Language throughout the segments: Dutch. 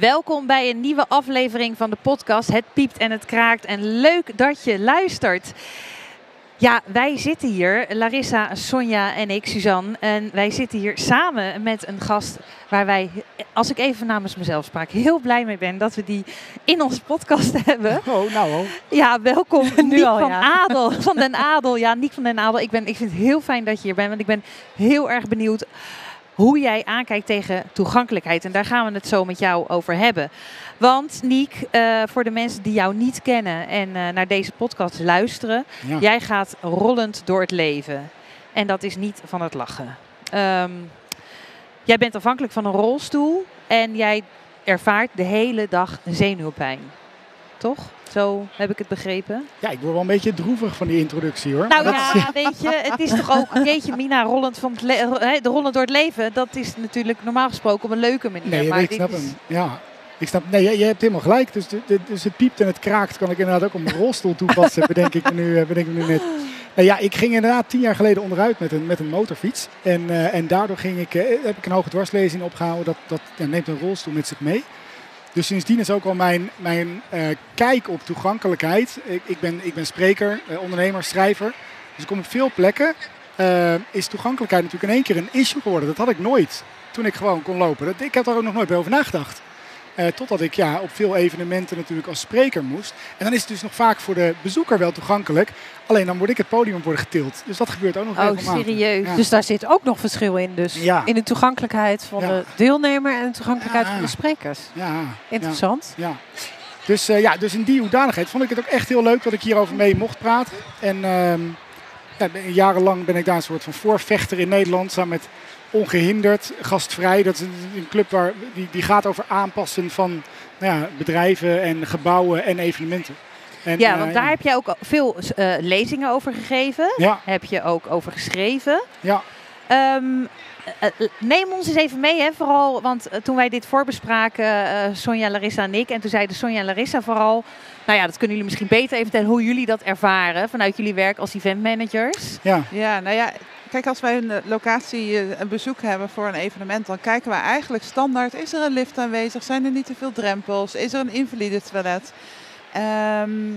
Welkom bij een nieuwe aflevering van de podcast Het Piept en het Kraakt. En leuk dat je luistert. Ja, wij zitten hier, Larissa, Sonja en ik, Suzanne. En wij zitten hier samen met een gast waar wij, als ik even namens mezelf spraak, heel blij mee ben dat we die in onze podcast hebben. Oh, nou al. Ja, welkom Nu Niek al, van ja. Adel, van den Adel. Ja, Niek van den Adel. Ik, ben, ik vind het heel fijn dat je hier bent, want ik ben heel erg benieuwd hoe jij aankijkt tegen toegankelijkheid. En daar gaan we het zo met jou over hebben. Want Niek, eh, voor de mensen die jou niet kennen en eh, naar deze podcast luisteren, Ja. jij gaat rollend door het leven. En dat is niet van het lachen. Ehm, jij bent afhankelijk van een rolstoel en jij ervaart de hele dag zenuwpijn. Toch? Zo heb ik het begrepen. ja, ik word wel een beetje droevig van die introductie hoor. Nou dat ja, is- weet je, het is toch ook, jeetje Mina, rollend van de rollend door het leven. Dat is natuurlijk normaal gesproken op een leuke manier. nee, maar ik snap is- hem. Ja. Ik snap, nee, je, hebt helemaal gelijk. Dus, dus het piept en het kraakt kan ik inderdaad ook op mijn rolstoel toepassen, bedenk ik nu, eh, bedenk ik nu net. Nou ja, ik ging inderdaad tien jaar geleden onderuit met een, met een motorfiets. En, eh, en daardoor ging ik, eh, heb ik een hoge dwarslezing opgehouden. Dat, dat ja, neemt een rolstoel met zich mee. Dus sindsdien is ook al mijn, mijn eh, kijk op toegankelijkheid. Ik, ik, ben, ik ben spreker, eh, ondernemer, schrijver. Dus ik kom op veel plekken. eh, is toegankelijkheid natuurlijk in één keer een issue geworden. Dat had ik nooit toen ik gewoon kon lopen. Dat, ik heb daar ook nog nooit bij over nagedacht. Eh, totdat ik ja, op veel evenementen natuurlijk als spreker moest. En dan is het dus nog vaak voor de bezoeker wel toegankelijk. Alleen dan word ik het podium worden getild. Dus dat gebeurt ook nog Oh, serieus. Ja. Dus daar zit ook nog verschil in. Dus Ja. in de toegankelijkheid van Ja. de deelnemer en de toegankelijkheid van de sprekers. Ja. Interessant. Ja. Dus, eh, ja, dus in die hoedanigheid vond ik het ook echt heel leuk dat ik hierover mee mocht praten. En ehm, jarenlang ben ik daar een soort van voorvechter in Nederland. Samen met Ongehinderd, Gastvrij. Dat is een, club waar, die, die gaat over aanpassen van nou ja, bedrijven en gebouwen en evenementen. En, Ja, eh, want daar heb jij ook veel eh, lezingen over gegeven. Ja, Heb je ook over geschreven. ja. Eh, neem ons eens even mee, hè, vooral, want toen wij dit voorbespraken, eh Sonja, Larissa en ik, en toen zeiden Sonja en Larissa vooral, nou ja, dat kunnen jullie misschien beter even vertellen hoe jullie dat ervaren vanuit jullie werk als eventmanagers. ja. Ja, nou ja, kijk, als wij een eh, locatie, eh, een bezoek hebben voor een evenement, dan kijken wij eigenlijk standaard: is er een lift aanwezig? Zijn er niet te veel drempels? Is er een invalide toilet? Ehm,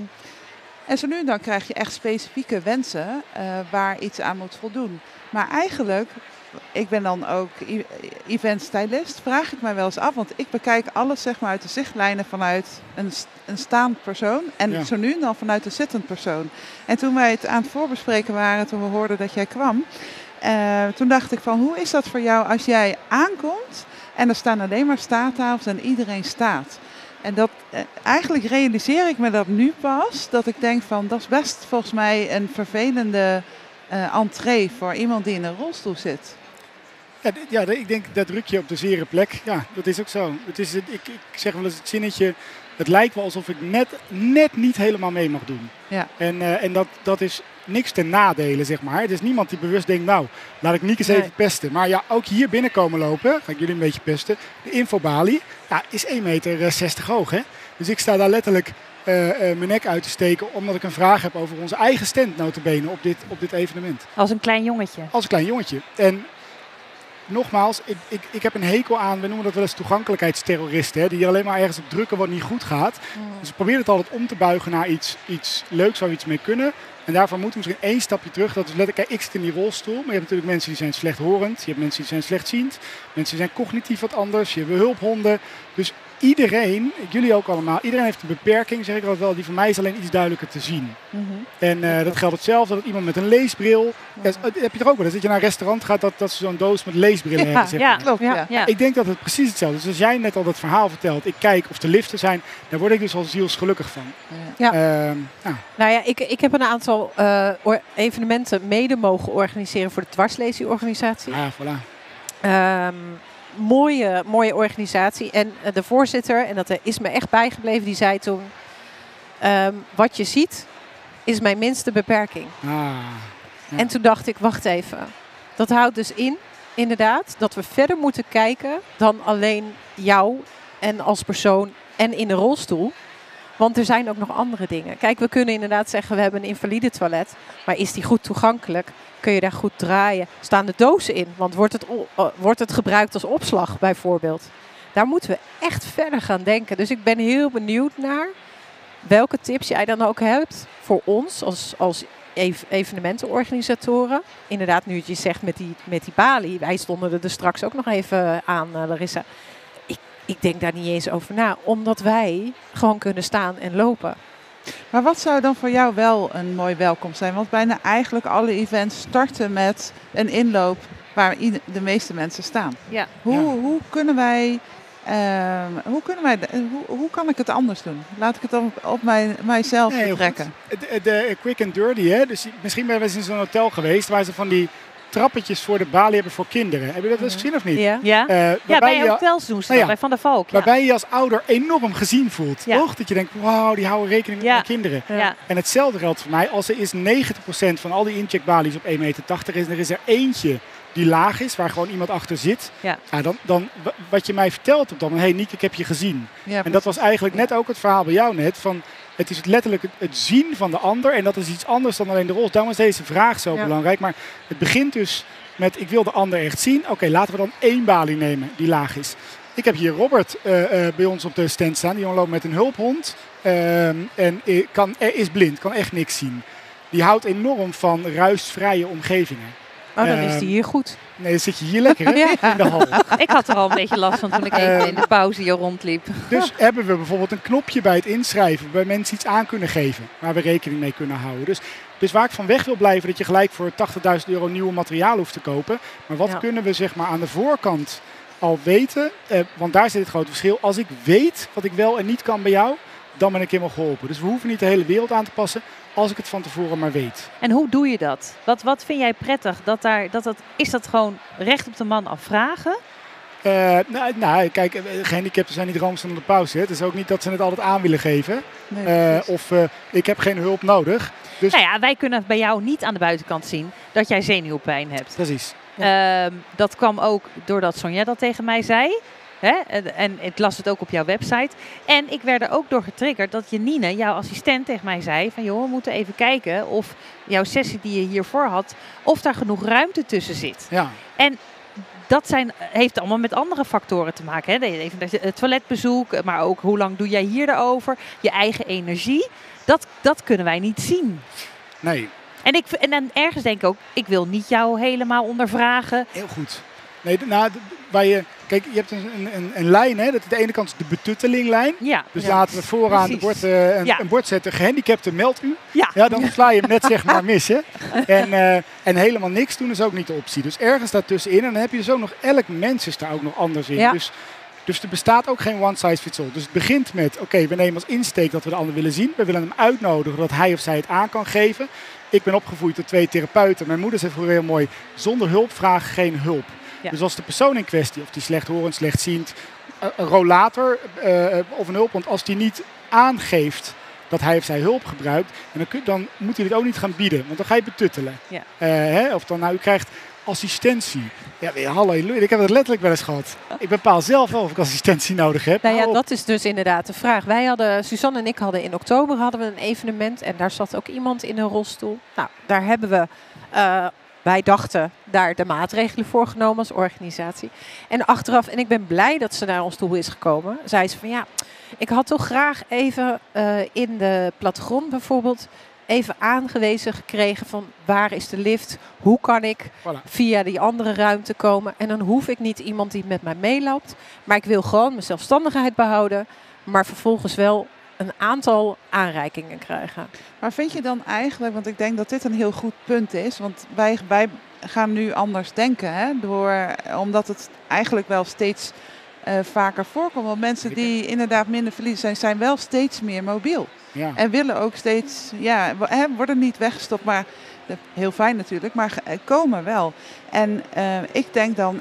en zo nu en dan krijg je echt specifieke wensen eh, waar iets aan moet voldoen. Maar eigenlijk, ik ben dan ook event stylist, vraag ik mij wel eens af, want ik bekijk alles zeg maar uit de zichtlijnen vanuit een, een staand persoon en Ja. zo nu dan vanuit een zittend persoon. En toen wij het aan het voorbespreken waren, toen we hoorden dat jij kwam, eh, toen dacht ik van hoe is dat voor jou als jij aankomt en er staan alleen maar staattafels en iedereen staat. En dat, eh, eigenlijk realiseer ik me dat nu pas, dat ik denk van dat is best volgens mij een vervelende eh entree voor iemand die in een rolstoel zit. Ja, ja, ik denk dat druk je op de zere plek. Ja, dat is ook zo. Het is, het- ik, ik zeg wel eens het zinnetje. Het lijkt wel alsof ik net, net niet helemaal mee mag doen. Ja. En, eh, en dat, dat is niks ten nadele, zeg maar. Het is niemand die bewust denkt, nou, laat ik Niek eens Nee. even pesten. Maar ja, ook hier binnenkomen lopen, ga ik jullie een beetje pesten. De infobalie ja, is 1,60 meter eh, 60 hoog. Hè? Dus ik sta daar letterlijk eh, eh, mijn nek uit te steken, omdat ik een vraag heb over onze eigen stand, notabene, op dit, op dit evenement. Als een klein jongetje. Als klein jongetje. En nogmaals, ik, ik, ik heb een hekel aan, we noemen dat wel eens toegankelijkheidsterroristen. Hè, die hier alleen maar ergens op drukken wat niet goed gaat. Dus ik probeer het altijd om te buigen naar iets, iets leuks waar we iets mee kunnen. En daarvoor moeten we misschien één stapje terug. Dat is letterlijk, kijk, ik zit in die rolstoel. Maar je hebt natuurlijk mensen die zijn slechthorend. Je hebt mensen die zijn slechtziend. Mensen die zijn cognitief wat anders. Je hebt hulphonden. Dus iedereen, jullie ook allemaal, iedereen heeft een beperking, zeg ik altijd wel. Die voor mij is alleen iets duidelijker te zien. En eh, dat geldt hetzelfde dat iemand met een leesbril. Ja, heb je er ook wel. eens, Dat je naar een restaurant gaat, dat, dat ze zo'n doos met leesbrillen Ja, hebben. Zeg ja. maar. Klopt, Ja. ja. Ja. Ik denk dat het precies hetzelfde is. Dus als jij net al dat verhaal vertelt, ik kijk of de liften zijn, daar word ik dus al zielsgelukkig van. Ja. Ehm, nou, Nou ja, ik, ik heb een aantal eh, evenementen mede mogen organiseren voor de dwarslezieorganisatie. ah, voilà. Ehm, mooie, mooie organisatie. En eh, de voorzitter, en dat eh, is me echt bijgebleven, die zei toen... ehm, wat je ziet, is mijn minste beperking. Ah, Ja. En toen dacht ik, wacht even. Dat houdt dus in, inderdaad, dat we verder moeten kijken dan alleen jou en als persoon en in de rolstoel. Want er zijn ook nog andere dingen. Kijk, we kunnen inderdaad zeggen, we hebben een invalide toilet. Maar is die goed toegankelijk? Kun je daar goed draaien? Staan de dozen in? Want wordt het, eh, wordt het gebruikt als opslag bijvoorbeeld? daar moeten we echt verder gaan denken. Dus ik ben heel benieuwd naar welke tips jij dan ook hebt voor ons als, als ev- evenementenorganisatoren. Inderdaad, nu het je zegt met die, met die balie. Wij stonden er dus straks ook nog even aan, eh, Larissa. Ik, denk daar niet eens over na. Omdat wij gewoon kunnen staan en lopen. Maar wat zou dan voor jou wel een mooi welkom zijn? Want bijna eigenlijk alle events starten met een inloop waar de meeste mensen staan. Ja. Hoe, Ja. hoe kunnen wij, ehm, hoe kunnen wij, de- hoe, hoe kan ik het anders doen? Laat ik het op, op mij, mijzelf Nee, heel betrekken. De, de quick and dirty, hè? Dus misschien ben je wel eens in zo'n hotel geweest waar ze van die trappetjes voor de balie hebben voor kinderen. Heb je dat wel eens gezien of niet? Ja? Ja? Eh, Ja, bij je- hotels doen ze Nou dat, ja. bij Van der Valk. Ja. Waarbij je je als ouder enorm gezien voelt. Ja. Toch? Dat je denkt, wauw, die houden rekening met mijn kinderen. Ja. En hetzelfde geldt voor mij. Als er is 90% van al die incheckbalies op 1,80 meter is, en er is er eentje die laag is, waar gewoon iemand achter zit. Ja. dan, dan wa- wat je mij vertelt op dat moment, hé hey, Niek, ik heb je gezien. Ja, En dat was eigenlijk Ja. net ook het verhaal bij jou net. Van, het is het letterlijk het, het zien van de ander. En dat is iets anders dan alleen de rol. Daarom is deze vraag zo Ja. belangrijk. Maar het begint dus met ik wil de ander echt zien. Oké, laten we dan één balie nemen die laag is. Ik heb hier Robert eh, eh, bij ons op de stand staan. Die jongen loopt met een hulphond. Ehm, en kan, is blind, kan echt niks zien. Die houdt enorm van ruisvrije omgevingen. Oh, dan is Ehm, die hier goed. Nee, zit je hier lekker hè, Ja. in de hal. Ik had er al een beetje last van toen ik even Ehm. in de pauze hier rondliep. Dus hebben we bijvoorbeeld een knopje bij het inschrijven, waarbij mensen iets aan kunnen geven, waar we rekening mee kunnen houden. Dus, dus waar ik van weg wil blijven, dat je gelijk voor 80.000 euro nieuwe materiaal hoeft te kopen. Maar wat Ja. kunnen we zeg maar aan de voorkant al weten? Eh, want daar zit het grote verschil. Als ik weet wat ik wel en niet kan bij jou, dan ben ik helemaal geholpen. Dus we hoeven niet de hele wereld aan te passen, als ik het van tevoren maar weet. En hoe doe je dat? Wat, wat vind jij prettig? Dat daar, dat dat, is dat gewoon recht op de man afvragen? Eh, nou, nou, kijk, eh, gehandicapten zijn niet roomst onder de pauze. Het is ook niet dat ze het altijd aan willen geven. Nee, Eh, of ik heb geen hulp nodig. Dus Nou ja, wij kunnen bij jou niet aan de buitenkant zien dat jij zenuwpijn hebt. precies. Ehm, dat kwam ook doordat Sonja dat tegen mij zei. Hè? En, en ik las het ook op jouw website. En ik werd er ook door getriggerd dat Janine, jouw assistent, tegen mij zei: van joh, we moeten even kijken of jouw sessie die je hiervoor had, of daar genoeg ruimte tussen zit. Ja. Dat zijn, heeft allemaal met andere factoren te maken. Hè? Even dat je- het toiletbezoek, maar ook hoe lang doe jij hier erover, je eigen energie. Dat, dat kunnen wij niet zien. Nee, En, ik, en dan ergens denk ik ook, ik wil niet jou helemaal ondervragen. Heel goed. Nee, nou, waar je, kijk, je hebt een, een, een, lijn, hè? Dat, de ene kant is de betuttelinglijn. Ja, Dus Ja, laten we vooraan de bord, eh, een, Ja. een bord zetten. Gehandicapte, meld u. ja. Ja, dan sla je hem net zeg maar mis. Hè? En, eh, en helemaal niks doen is ook niet de optie. Dus ergens daartussenin. En dan heb je dus ook nog, elk mens is daar ook nog anders in. Ja. Dus, dus er bestaat ook geen one size fits all. Dus het begint met, oké, we nemen als insteek dat we de ander willen zien. We willen hem uitnodigen dat hij of zij het aan kan geven. Ik ben opgevoed door twee therapeuten. Mijn moeder zei vroeger heel mooi, zonder hulpvraag geen hulp. Ja. Dus als de persoon in kwestie, of die slechthorend, slechtziend, eh, een rollator eh, of een hulphond, als die niet aangeeft dat hij of zij hulp gebruikt, en dan, kun, dan moet hij dit ook niet gaan bieden, want dan ga je betuttelen. Ja. Eh, hè? Of dan nou, u krijgt assistentie. Ja, halleluja, ik heb het letterlijk wel eens gehad. Ik bepaal zelf wel of ik assistentie nodig heb. Nou ja, dat is dus inderdaad de vraag. Wij hadden, Suzanne en ik hadden in oktober hadden we een evenement en daar zat ook iemand in een rolstoel. Nou, daar hebben we, wij dachten, daar de maatregelen voor genomen als organisatie. En achteraf, en ik ben blij dat ze naar ons toe is gekomen, zei ze van ja, ik had toch graag even eh, in de plattegrond bijvoorbeeld even aangewezen gekregen van waar is de lift, hoe kan ik Voilà. via die andere ruimte komen. En dan hoef ik niet iemand die met mij meeloopt. Maar ik wil gewoon mijn zelfstandigheid behouden. Maar vervolgens wel een aantal aanreikingen krijgen. Maar vind je dan eigenlijk, want ik denk dat dit een heel goed punt is, want wij, wij gaan nu anders denken, hè, door, omdat het eigenlijk wel steeds eh, vaker voorkomt. Want mensen die inderdaad minder verliezen zijn, zijn wel steeds meer mobiel. Ja. En willen ook steeds, ja, worden niet weggestopt, maar heel fijn natuurlijk, maar eh, komen wel. En eh, ik denk dan,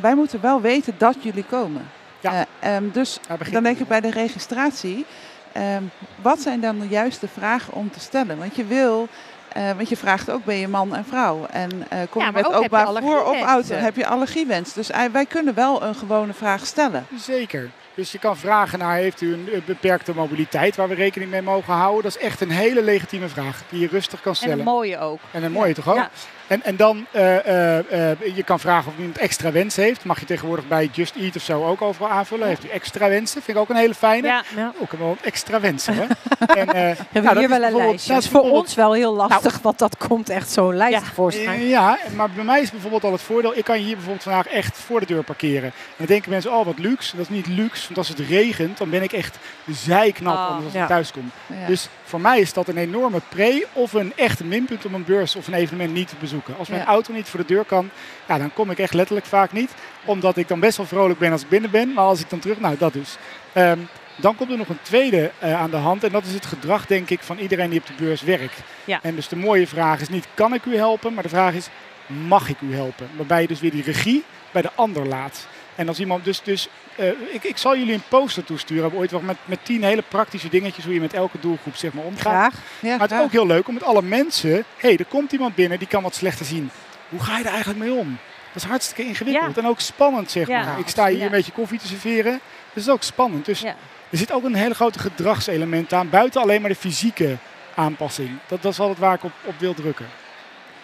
wij moeten wel weten dat jullie komen. Ja. Eh, ehm, dus dan denk ik bij de registratie, ehm, wat zijn dan de juiste vragen om te stellen? Want je wil, eh, want je vraagt ook ben je man en vrouw en eh, kom Ja, je met openbaar vervoer of auto, heb je allergiewens? Dus eh, wij kunnen wel een gewone vraag stellen. Zeker. Dus je kan vragen naar, heeft u een eh, beperkte mobiliteit waar we rekening mee mogen houden? Dat is echt een hele legitieme vraag die je rustig kan En stellen. een mooie ook. En een mooie toch ook? Ja. En, en dan, eh, eh, eh, je kan vragen of iemand extra wensen heeft. Mag je tegenwoordig bij Just Eat of zo ook overal aanvullen. Heeft u extra wensen? Vind ik ook een hele fijne. Ja. Ja. Oh, ik heb wel een extra wensen hoor. en, eh, Hebben we nou, dat hier is wel een lijstje. dat is voor ons wel heel lastig, want dat komt echt zo'n lijst Ja. Eh, Ja, maar bij mij is bijvoorbeeld al het voordeel. Ik kan hier bijvoorbeeld vandaag echt voor de deur parkeren. En dan denken mensen, oh wat luxe. Dat is niet luxe, want als het regent, dan ben ik echt zijknap Oh, anders als ja. ik thuis kom. Ja. Dus voor mij is dat een enorme pre of een echt minpunt om een beurs of een evenement niet te bezoeken. Als mijn Ja. auto niet voor de deur kan, ja, dan kom ik echt letterlijk vaak niet. Omdat ik dan best wel vrolijk ben als ik binnen ben. Maar als ik dan terug, nou dat dus. Ehm, dan komt er nog een tweede eh, aan de hand. En dat is het gedrag, denk ik, van iedereen die op de beurs werkt. En dus de mooie vraag is niet, kan ik u helpen? Maar de vraag is, mag ik u helpen? Waarbij je dus weer die regie bij de ander laat. En als iemand dus, dus eh, ik, ik zal jullie een poster toesturen. We ooit wel met, met tien hele praktische dingetjes hoe je met elke doelgroep zeg maar omgaat. Graag. Ja, Maar het is ook heel leuk om met alle mensen. Hé, hey, er komt iemand binnen die kan wat slechter zien. Hoe ga je er eigenlijk mee om? Dat is hartstikke ingewikkeld Ja. en ook spannend, zeg Ja. maar. Ik sta hier een beetje koffie te serveren. Dus dat is ook spannend. Dus er zit ook een hele grote gedragselement aan. Buiten alleen maar de fysieke aanpassing. Dat, dat is altijd waar ik op, op wil drukken.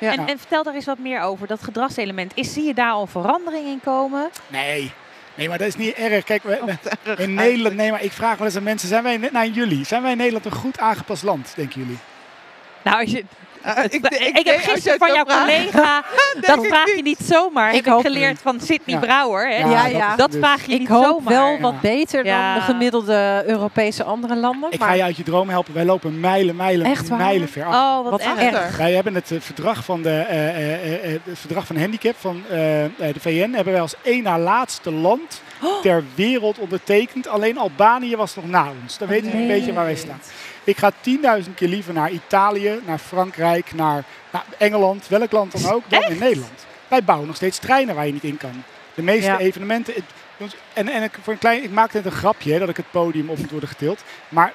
Ja. En, en vertel daar eens wat meer over, dat gedragselement. Is, zie je daar al verandering in komen? Nee. Nee, maar dat is niet erg. Kijk, we, we- Erg in Nederland, nee, maar ik vraag wel eens aan mensen, zijn wij, net naar jullie, zijn wij in Nederland een goed aangepast land, denken jullie? Nou, als je, Eh, ik, heb denk, als je gisteren het van jouw vraagt, collega, dat ik vraag je niet. zomaar. Ik heb ik geleerd niet. van Sydney Ja. Brouwer. Hè? Ja, dat ja. is Dat dus- vraag je Ik niet hoop zomaar. wel wat beter Ja. dan de gemiddelde Europese andere landen. Ik maar ga je uit je droom helpen. Wij lopen mijlen, mijlen, Echt waar? mijlen ver af. Oh, wat, Wat. Wij hebben het eh, verdrag van de, eh, eh, eh, eh, het verdrag van handicap van eh, eh, de VN hebben wij als één na laatste land Oh. ter wereld ondertekend. Alleen Albanië was nog na ons. Dan weten we een beetje waar wij staan. Ik ga 10.000 keer liever naar Italië, naar Frankrijk, naar Engeland, welk land dan ook, dan in Nederland. Wij bouwen nog steeds treinen waar je niet in kan. De meeste Ja. evenementen. het- en, en ik, voor een klein, ik maakte net een grapje hè, dat ik het podium op moet worden getild. Maar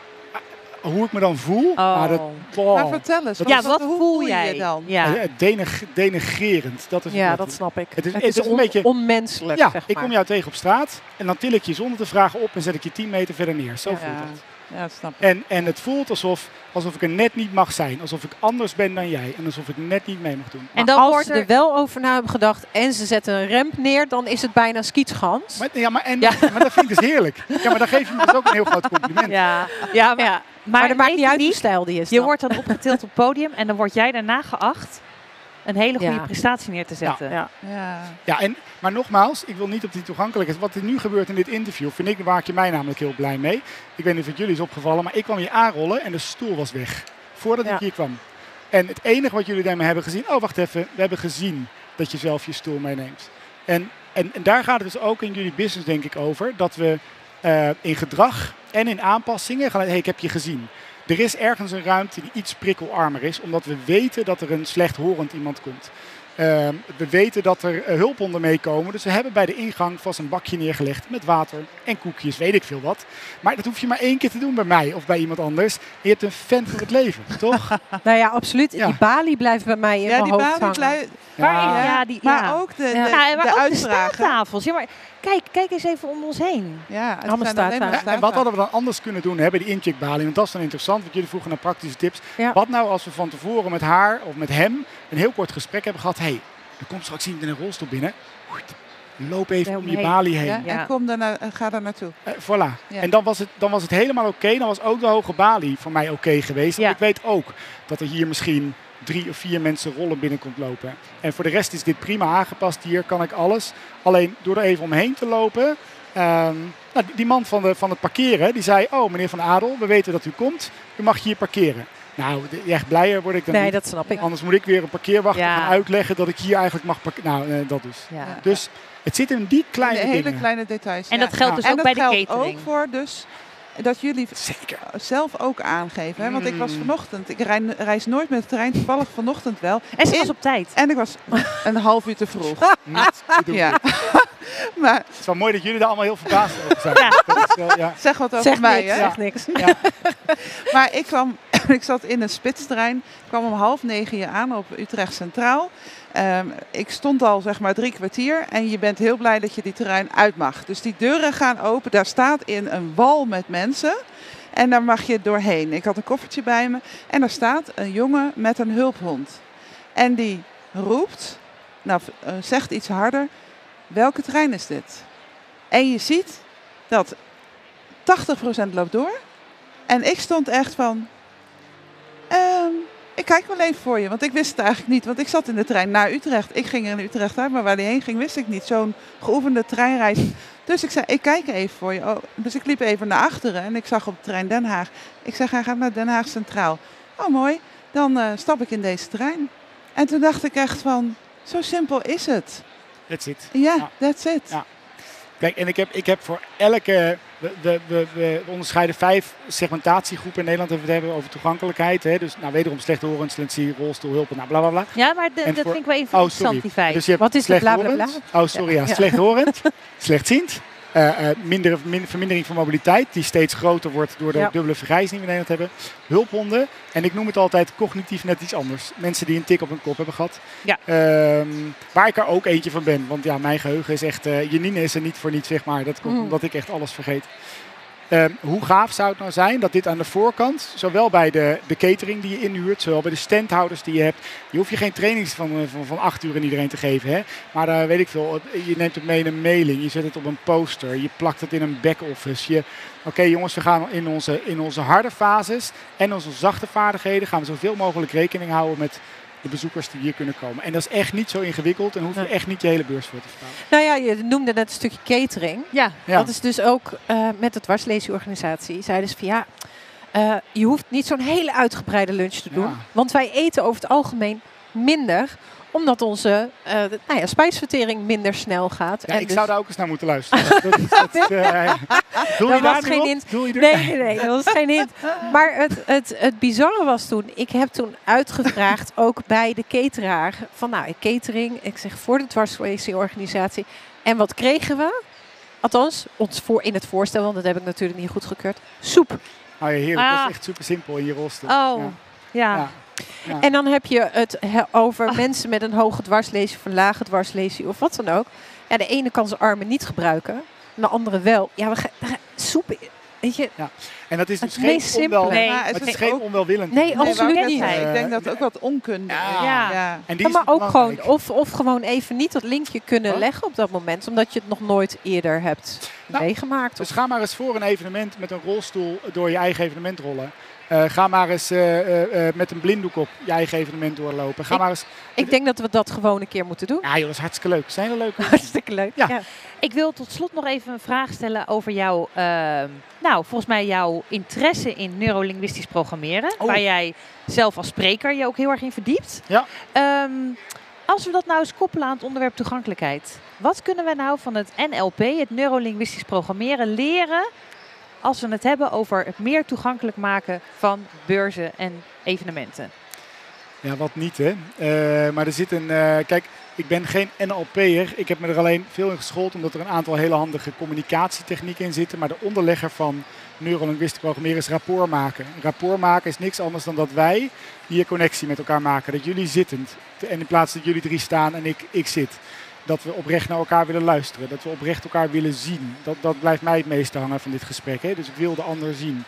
eh, hoe ik me dan voel, Oh. nou, dat, wow. Maar vertel eens, Ja, wat hoe voel jij je dan? Ja. Eh, denig- denigrerend. Dat is ja, dat snap ik. Het is- Het het is, een on- beetje- onmenselijk, Ja, zeg ik maar. kom jou tegen op straat en dan til ik je zonder te vragen op en zet ik je 10 meter verder neer. Zo Ja. voelt het. Ja, dat snap ik. En, en het voelt alsof, alsof ik er net niet mag zijn. Alsof ik anders ben dan jij. En alsof ik net niet mee mag doen. En dan als wordt ze er... er wel over na hebben gedacht en ze zetten een ramp neer, dan is het bijna skietschans. Maar, ja, maar, en, Ja. maar dat vind ik dus heerlijk. Ja, maar dan geef je me dus ook een heel groot compliment. Ja, ja, maar, Ja, maar, maar dat maakt niet je uit hoe stijl die is. Je dan. wordt dan opgetild op het podium en dan word jij daarna geacht een hele goede Ja. prestatie neer te zetten. Ja. Ja. Ja, en, maar nogmaals, ik wil niet op die toegankelijkheid. Wat er nu gebeurt in dit interview, vind ik, waar ik je mij namelijk heel blij mee. Ik weet niet of het jullie is opgevallen, maar ik kwam hier aanrollen en de stoel was weg. Voordat Ja. ik hier kwam. En het enige wat jullie daarmee hebben gezien, oh wacht even, we hebben gezien dat je zelf je stoel meeneemt. En, en, en daar gaat het dus ook in jullie business denk ik over, dat we eh, in gedrag en in aanpassingen gaan, hey, ik heb je gezien. Er is ergens een ruimte die iets prikkelarmer is, omdat we weten dat er een slechthorend iemand komt. Ehm, we weten dat er eh, hulphonden meekomen. Dus we hebben bij de ingang vast een bakje neergelegd met water en koekjes, weet ik veel wat. Maar dat hoef je maar één keer te doen bij mij of bij iemand anders. En je hebt een fan voor het leven, toch? Nou ja, absoluut. Ja. Die balie blijft bij mij in Ja, mijn die hoofd balie hangen. Ja. ja, die, Maar ja. ook de, de, Ja. De de staattafels. Ja, maar kijk, kijk eens even om ons heen. Ja, en wat hadden we dan anders kunnen doen bij die incheckbalie? Want dat is dan interessant, want jullie vroegen naar praktische tips. Ja. Wat nou als we van tevoren met haar of met hem een heel kort gesprek hebben gehad. hey, er komt straks iemand in een rolstoel binnen. Loop even om je balie heen. Ja. En kom daarna, ga daar naartoe. Eh, voilà. Ja. En dan was, het, dan was het helemaal oké. Dan was ook de hoge balie voor mij oké geweest. Ja. Ik weet ook dat er hier misschien drie of vier mensen rollen binnenkomt lopen. En voor de rest is dit prima aangepast. Hier kan ik alles. Alleen door er even omheen te lopen. ehm, nou, die- man van, de, van het parkeren, die zei... Oh, meneer Van Adel, we weten dat u komt. U mag hier parkeren. Nou, echt blijer word ik dan Nee, niet. dat snap ik. Anders moet ik weer een parkeerwacht Ja. gaan uitleggen dat ik hier eigenlijk mag parkeren. Nou, eh, dat dus. Ja. Dus het zit in die kleine In de hele dingen. kleine details. En ja. dat geldt dus ook bij de geldt catering. ook voor dus dat jullie Zeker. zelf ook aangeven. Hè? Want ik was Mm. vanochtend, ik rij, reis nooit met de trein, toevallig vanochtend wel. En ze In- was op tijd. En ik was een half uur te vroeg. Niet. Ja. maar Het is wel mooi dat jullie daar allemaal heel verbaasd over zijn. Ja. Wel, zeg wat over Zeg mij. niks, Hè? zeg niks. Ja. Maar ik kwam ik zat in een spitstrein. Kwam om half negen hier aan op Utrecht Centraal. Ehm, ik stond al zeg maar drie kwartier en je bent heel blij dat je die terrein uit mag. Dus die deuren gaan open. Daar staat in een wal met mensen. En daar mag je doorheen. Ik had een koffertje bij me. En daar staat een jongen met een hulphond. En die roept, nou eh, zegt iets harder. Welke trein is dit? En je ziet dat 80% loopt door. En ik stond echt van. ehm, ik kijk wel even voor je, want ik wist het eigenlijk niet. Want ik zat in de trein naar Utrecht. Ik ging er in Utrecht uit, maar waar die heen ging wist ik niet. Zo'n geoefende treinreis. Dus ik zei, ik kijk even voor je. Oh, dus ik liep even naar achteren en ik zag op de trein Den Haag. Ik zeg, hij gaat naar Den Haag Centraal. Oh mooi, dan eh, stap ik in deze trein. En toen dacht ik echt van, zo simpel is het. That's it. Ja, Ja. that's it. Ja. Kijk, en ik heb, ik heb voor elke. We, we, onderscheiden vijf segmentatiegroepen in Nederland. Hebben we het hebben over toegankelijkheid. Hè? Dus nou, wederom slechthorend, slentie, rolstoel, hulp, nou, bla bla bla. Ja, maar de- En dat voor- vind ik wel even Oh, interessant, die vijf. Dus Wat is de bla, bla, bla? Oh, sorry, ja. Ja. Slechthorend, slechtziend. Eh, minder, min- vermindering van mobiliteit, die steeds groter wordt door de Ja. dubbele vergrijzing die we in Nederland hebben. Hulphonden. En ik noem het altijd cognitief net iets anders. Mensen die een tik op hun kop hebben gehad. Ja. Ehm, waar ik er ook eentje van ben. Want ja, mijn geheugen is echt... eh Janine is er niet voor niets, zeg maar. Dat komt Mm. omdat ik echt alles vergeet. Ehm, hoe gaaf zou het nou zijn dat dit aan de voorkant, zowel bij de, de catering die je inhuurt, zowel bij de standhouders die je hebt, je hoeft je geen trainings van, eh, van, van acht uur aan iedereen te geven. Hè? Maar daar weet ik veel, je neemt het mee in een mailing, je zet het op een poster, je plakt het in een back-office. Oké jongens, we gaan in onze, in onze harde fases en onze zachte vaardigheden gaan we zoveel mogelijk rekening houden met de bezoekers die hier kunnen komen. En dat is echt niet zo ingewikkeld en hoef je echt niet je hele beurs voor te vertalen. Nou ja, je noemde net een stukje catering. Ja, Ja. Dat is dus ook eh, met de dwarslezenorganisatie. Zeiden ze van ja, eh, je hoeft niet zo'n hele uitgebreide lunch te doen. Ja. Want wij eten over het algemeen minder omdat onze de- nou ja, spijsvertering minder snel gaat. Ja, En ik dus- zou daar ook eens naar moeten luisteren. dat is, dat eh, doe je Dat daar geen hint. Doe je er- Nee, nee, nee, dat was geen hint. Maar het, het, het bizarre was toen, ik heb toen uitgevraagd, ook bij de cateraar, van nou, catering, ik zeg voor de dwarslezenorganisatie. En wat kregen we? Althans, ons voor, in het voorstel, want dat heb ik natuurlijk niet goedgekeurd. Soep. Oh ja, heerlijk. Dat Ah. is echt super simpel in je rolstoel. Oh, Ja. ja. Ja. Ja. En dan heb je het he- over mensen met een hoge dwarslesie of een lage dwarslesie of wat dan ook. Ja, de ene kan zijn armen niet gebruiken, en de andere wel. Ja, we gaan, we gaan- soep, weet je, En dat is dus Het geen onwel, Nee, Maar het het is geen ook- onwelwillend. Nee, Nee, absoluut net niet. zeggen. Ik denk Eh, dat ook wat onkunde Ja. Ja. Ja. En die Ja, is maar ook gewoon, of, of gewoon even niet dat linkje kunnen leggen op dat moment, omdat je het nog nooit eerder hebt Nou, meegemaakt. Dus Of, ga maar eens voor een evenement met een rolstoel door je eigen evenement rollen. Eh, ga maar eens eh, eh, met een blinddoek op je eigen evenement doorlopen. Ga Ik- maar eens... ik denk dat we dat gewoon een keer moeten doen. Ja joh, dat is hartstikke leuk. Zijn er leuke Hartstikke leuk. Ja. Ja. Ik wil tot slot nog even een vraag stellen over jouw, ehm, nou, volgens mij jouw interesse in neurolinguistisch programmeren. Oh. Waar jij zelf als spreker je ook heel erg in verdiept. Ja. Ehm, als we dat nou eens koppelen aan het onderwerp toegankelijkheid. Wat kunnen we nou van het NLP, het neurolinguistisch programmeren, leren als we het hebben over het meer toegankelijk maken van beurzen en evenementen? Ja, wat niet hè. Eh, maar er zit een... eh, kijk, ik ben geen NLP'er. Ik heb me er alleen veel in geschoold omdat er een aantal hele handige communicatietechnieken in zitten. Maar de onderlegger van neurolinguistisch programmeren is rapport maken. Rapport maken is niks anders dan dat wij hier connectie met elkaar maken. Dat jullie zittend, en in plaats dat jullie drie staan en ik, ik zit. Dat we oprecht naar elkaar willen luisteren. Dat we oprecht elkaar willen zien. Dat, dat blijft mij het meeste hangen van dit gesprek. Hè? Dus ik wil de ander zien.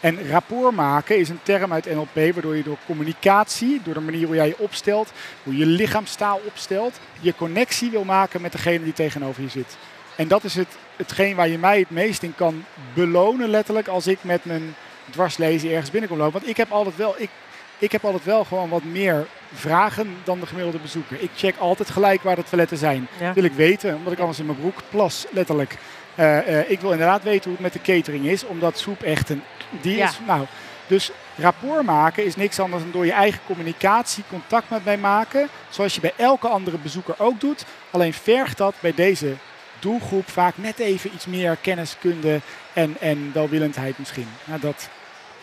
En rapport maken is een term uit NLP waardoor je door communicatie, door de manier hoe jij je opstelt, hoe je lichaamstaal opstelt, je connectie wil maken met degene die tegenover je zit. En dat is het, hetgeen waar je mij het meest in kan belonen, letterlijk, als ik met mijn dwarslezen ergens binnenkom lopen. Want ik heb altijd wel, ik, ik heb altijd wel gewoon wat meer vragen dan de gemiddelde bezoeker. Ik check altijd gelijk waar de toiletten zijn. Ja. Wil ik weten, omdat ik anders in mijn broek plas, letterlijk. Eh, eh, ik wil inderdaad weten hoe het met de catering is, omdat soep echt een... Die Ja. is, nou, dus rapport maken is niks anders dan door je eigen communicatie contact met mij maken. Zoals je bij elke andere bezoeker ook doet. Alleen vergt dat bij deze doelgroep vaak net even iets meer kenniskunde en, en welwillendheid misschien. Nou, dat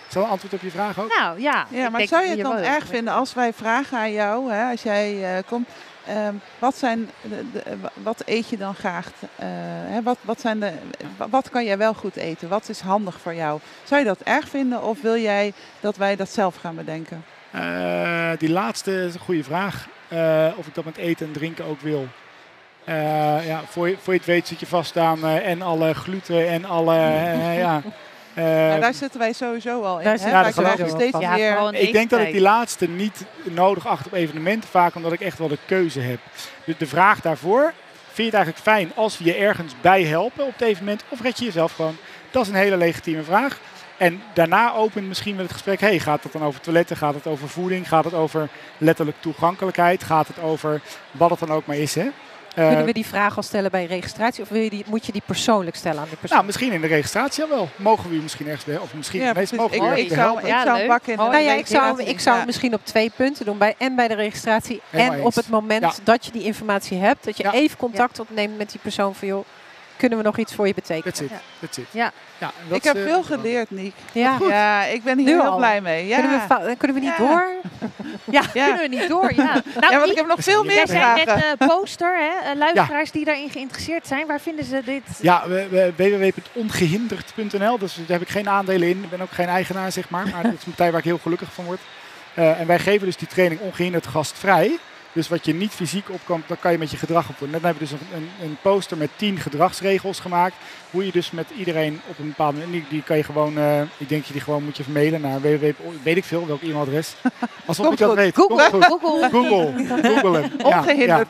is dat een antwoord op je vraag ook? Nou ja. Ja, maar zou je het dan wel- erg vinden als wij vragen aan jou, hè, als jij eh, komt, ehm, wat, zijn de, de- wa- wat eet je dan graag? Eh, hè, wat, wat, zijn de, wa- wat kan jij wel goed eten? Wat is handig voor jou? Zou je dat erg vinden of wil jij dat wij dat zelf gaan bedenken? Eh, die laatste is een goede vraag. Eh, of ik dat met eten en drinken ook wil. Eh, ja, voor, je, voor je het weet zit je vast aan eh, en alle gluten en alle... ja, Nou, daar zitten wij sowieso al in. Daar hè? wij krijgen steeds. Ja, ik denk dat ik die laatste niet nodig acht op evenementen, vaak omdat ik echt wel de keuze heb. Dus de vraag daarvoor, vind je het eigenlijk fijn als we je ergens bij helpen op het evenement of red je jezelf gewoon? Dat is een hele legitieme vraag. En daarna opent misschien wel het gesprek, hey, gaat het dan over toiletten, gaat het over voeding, gaat het over letterlijk toegankelijkheid, gaat het over wat het dan ook maar is. Hè? Eh, Kunnen we die vraag al stellen bij registratie of wil je die, moet je die persoonlijk stellen aan die persoon? nou, misschien in de registratie al wel. Mogen we u misschien ergens bij, of misschien Ja, mogen Ik, we ik bij zou, helpen? ik Ja, zou de nou ja, ik zou, ik zou Ja. misschien op twee punten doen. Bij, en bij de registratie Helemaal en eens. op het moment Ja. dat je die informatie hebt. Dat je Ja. even contact opneemt met die persoon van joh, kunnen we nog iets voor je betekenen? That's it. Ja. That's it. Ja. Ja, dat Ik heb eh, veel geleerd, Niek. Ja, Ja, ik ben hier Nu heel al. blij mee. Ja. Kunnen, we, fa- kunnen we niet Ja. door? Ja, Ja. kunnen we niet door. Ja. Nou, ja, want Niek, ik heb nog veel meer vragen. net eh, poster, hè? Eh, luisteraars die daarin geïnteresseerd zijn. Waar vinden ze dit? Ja, www.ongehinderd.nl. Dus daar heb ik geen aandelen in. Ik ben ook geen eigenaar, zeg maar. Maar dat is een partij waar ik heel gelukkig van word. Eh, en wij geven dus die training ongehinderd gastvrij. Dus wat je niet fysiek op kan, dat kan je met je gedrag op doen. Net hebben we dus een, een, een poster met 10 gedragsregels gemaakt. Hoe je dus met iedereen op een bepaalde manier, die, die kan je gewoon, eh, ik denk je die gewoon moet je mailen naar www, weet ik veel, welk e-mailadres. Alsof ik dat goed. weet. Google. Google. Google. Google. Ja, ja.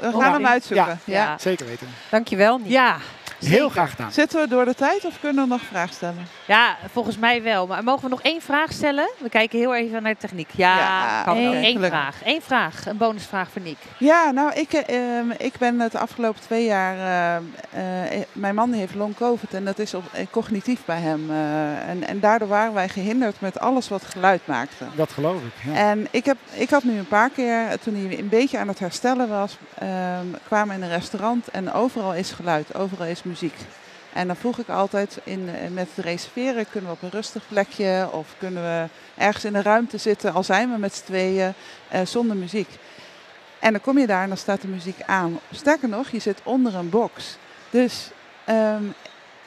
We gaan Ja. hem uitzoeken. Ja. Ja. zeker weten. Dankjewel. Niek. Ja. Heel graag gedaan. Zitten we door de tijd of kunnen we nog vragen stellen? Ja, volgens mij wel. Maar mogen we nog één vraag stellen? We kijken heel even naar de techniek. Ja, Ja, kan Eén gelukkig. vraag. Eén vraag. Een bonusvraag voor Niek. Ja, nou, ik, eh, ehm, ik ben het afgelopen twee jaar... eh, eh, mijn man heeft long covid en dat is op, eh, cognitief bij hem. eh, en, en daardoor waren wij gehinderd met alles wat geluid maakte. Dat geloof ik. Ja. En ik, heb, ik had nu een paar keer, toen hij een beetje aan het herstellen was, ehm, kwamen we in een restaurant en overal is geluid, overal is muziek. En dan vroeg ik altijd in, eh, met het reserveren, kunnen we op een rustig plekje of kunnen we ergens in een ruimte zitten, al zijn we met z'n tweeën, eh, zonder muziek. En dan kom je daar en dan staat de muziek aan. Sterker nog, je zit onder een box. Dus ehm,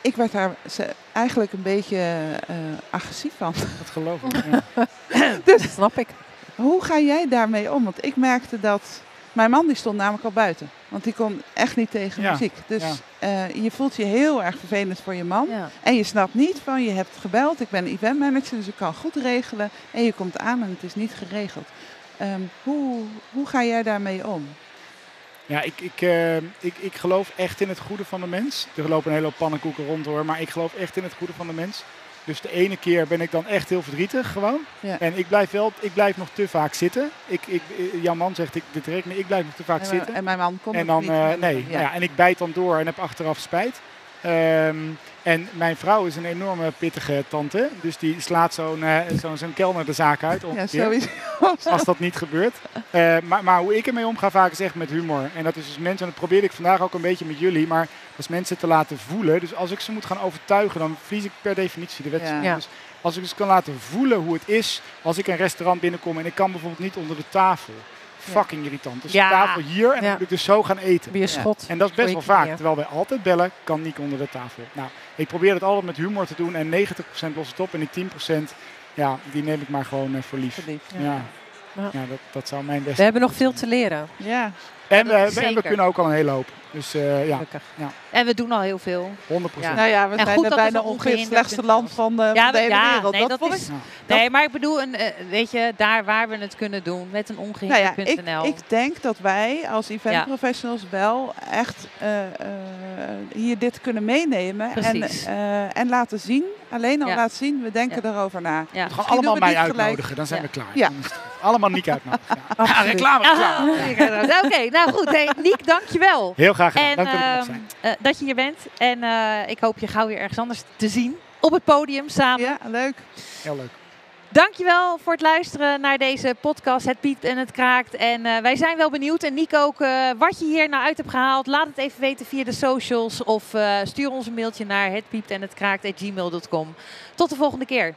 ik werd daar ze- eigenlijk een beetje eh, agressief van. Dat geloof ik. Ja. Dat snap ik. Hoe ga jij daarmee om? Want ik merkte dat mijn man die stond namelijk al buiten. Want die kon echt niet tegen Ja, muziek. Dus ja. eh, je voelt je heel erg vervelend voor je man. Ja. En je snapt niet van je hebt gebeld. Ik ben eventmanager, dus ik kan goed regelen. En je komt aan en het is niet geregeld. Ehm, hoe, hoe ga jij daarmee om? Ja, ik, ik, eh, ik, ik geloof echt in het goede van de mens. Er lopen een hele hoop pannenkoeken rond hoor, maar ik geloof echt in het goede van de mens. Dus de ene keer ben ik dan echt heel verdrietig gewoon. Ja. En ik blijf, wel, ik blijf nog te vaak zitten. Ik, ik, eh, jouw man zegt, ik, dit rekenen, ik blijf nog te vaak En, zitten. en mijn man kon En dan, niet. eh, nee, Ja. Nou ja, en ik bijt dan door en heb achteraf spijt. Ehm, en mijn vrouw is een enorme pittige tante. Dus die slaat zo'n eh, zo'n zo'n kelner de zaak uit. ja, ongeveer sowieso. als dat niet gebeurt. Eh, maar, maar hoe ik ermee omga vaak is echt met humor. En dat is dus mensen, en dat probeer ik vandaag ook een beetje met jullie, maar als mensen te laten voelen. Dus als ik ze moet gaan overtuigen, dan verlies ik per definitie de wedstrijd. Ja. Ja. Dus als ik ze kan laten voelen hoe het is, als ik een restaurant binnenkom en ik kan bijvoorbeeld niet onder de tafel. Fucking irritant. Dus Ja. de tafel hier en dan moet ik dus zo gaan eten. Weer schot. En dat is best wel vaak. Terwijl wij altijd bellen, kan Niek onder de tafel. Nou, ik probeer het altijd met humor te doen en 90% los het op en die 10% ja, die neem ik maar gewoon eh, voor lief. Verliefd. Ja, ja. Ja. dat, dat zou mijn We hebben nog veel te leren. Ja. En, we- is we, en we zeker. kunnen ook al een hele hoop. Dus eh, ja, Gelukkig. En we doen al heel veel. 100%. Ja. Nou ja, we En zijn goed bijna ongeveer het slechtste land van de, Ja, van de hele ja, wereld. nee, dat, is- ik Ja. Nee, maar ik bedoel, een, eh, weet je, daar waar we het kunnen doen met een Nou ja, ongehinderd.nl. ik, ik denk dat wij als event Ja. professionals wel echt eh, eh, hier dit kunnen meenemen en, Precies. eh, en laten zien. Alleen al Ja. laten zien, we denken erover na. ja. Gewoon allemaal mij uitnodigen, dan zijn Ja. we klaar. Ja. Allemaal Niek uitnodigen. Ja. Ja, reclame, reclame. Ah, Oké, nou goed. Hey, Niek, dankjewel. Heel graag gedaan. En Dank dat ehm, eh, dat je hier bent. En eh, ik hoop je gauw weer ergens anders te zien. Op het podium samen. Ja, leuk. Heel leuk. Dankjewel voor het luisteren naar deze podcast. Het piept en het kraakt. En eh, wij zijn wel benieuwd. En Nick ook, eh, wat je hier nou uit hebt gehaald. Laat het even weten via de socials. Of eh, stuur ons een mailtje naar hetpiept en het kraakt Tot de volgende keer.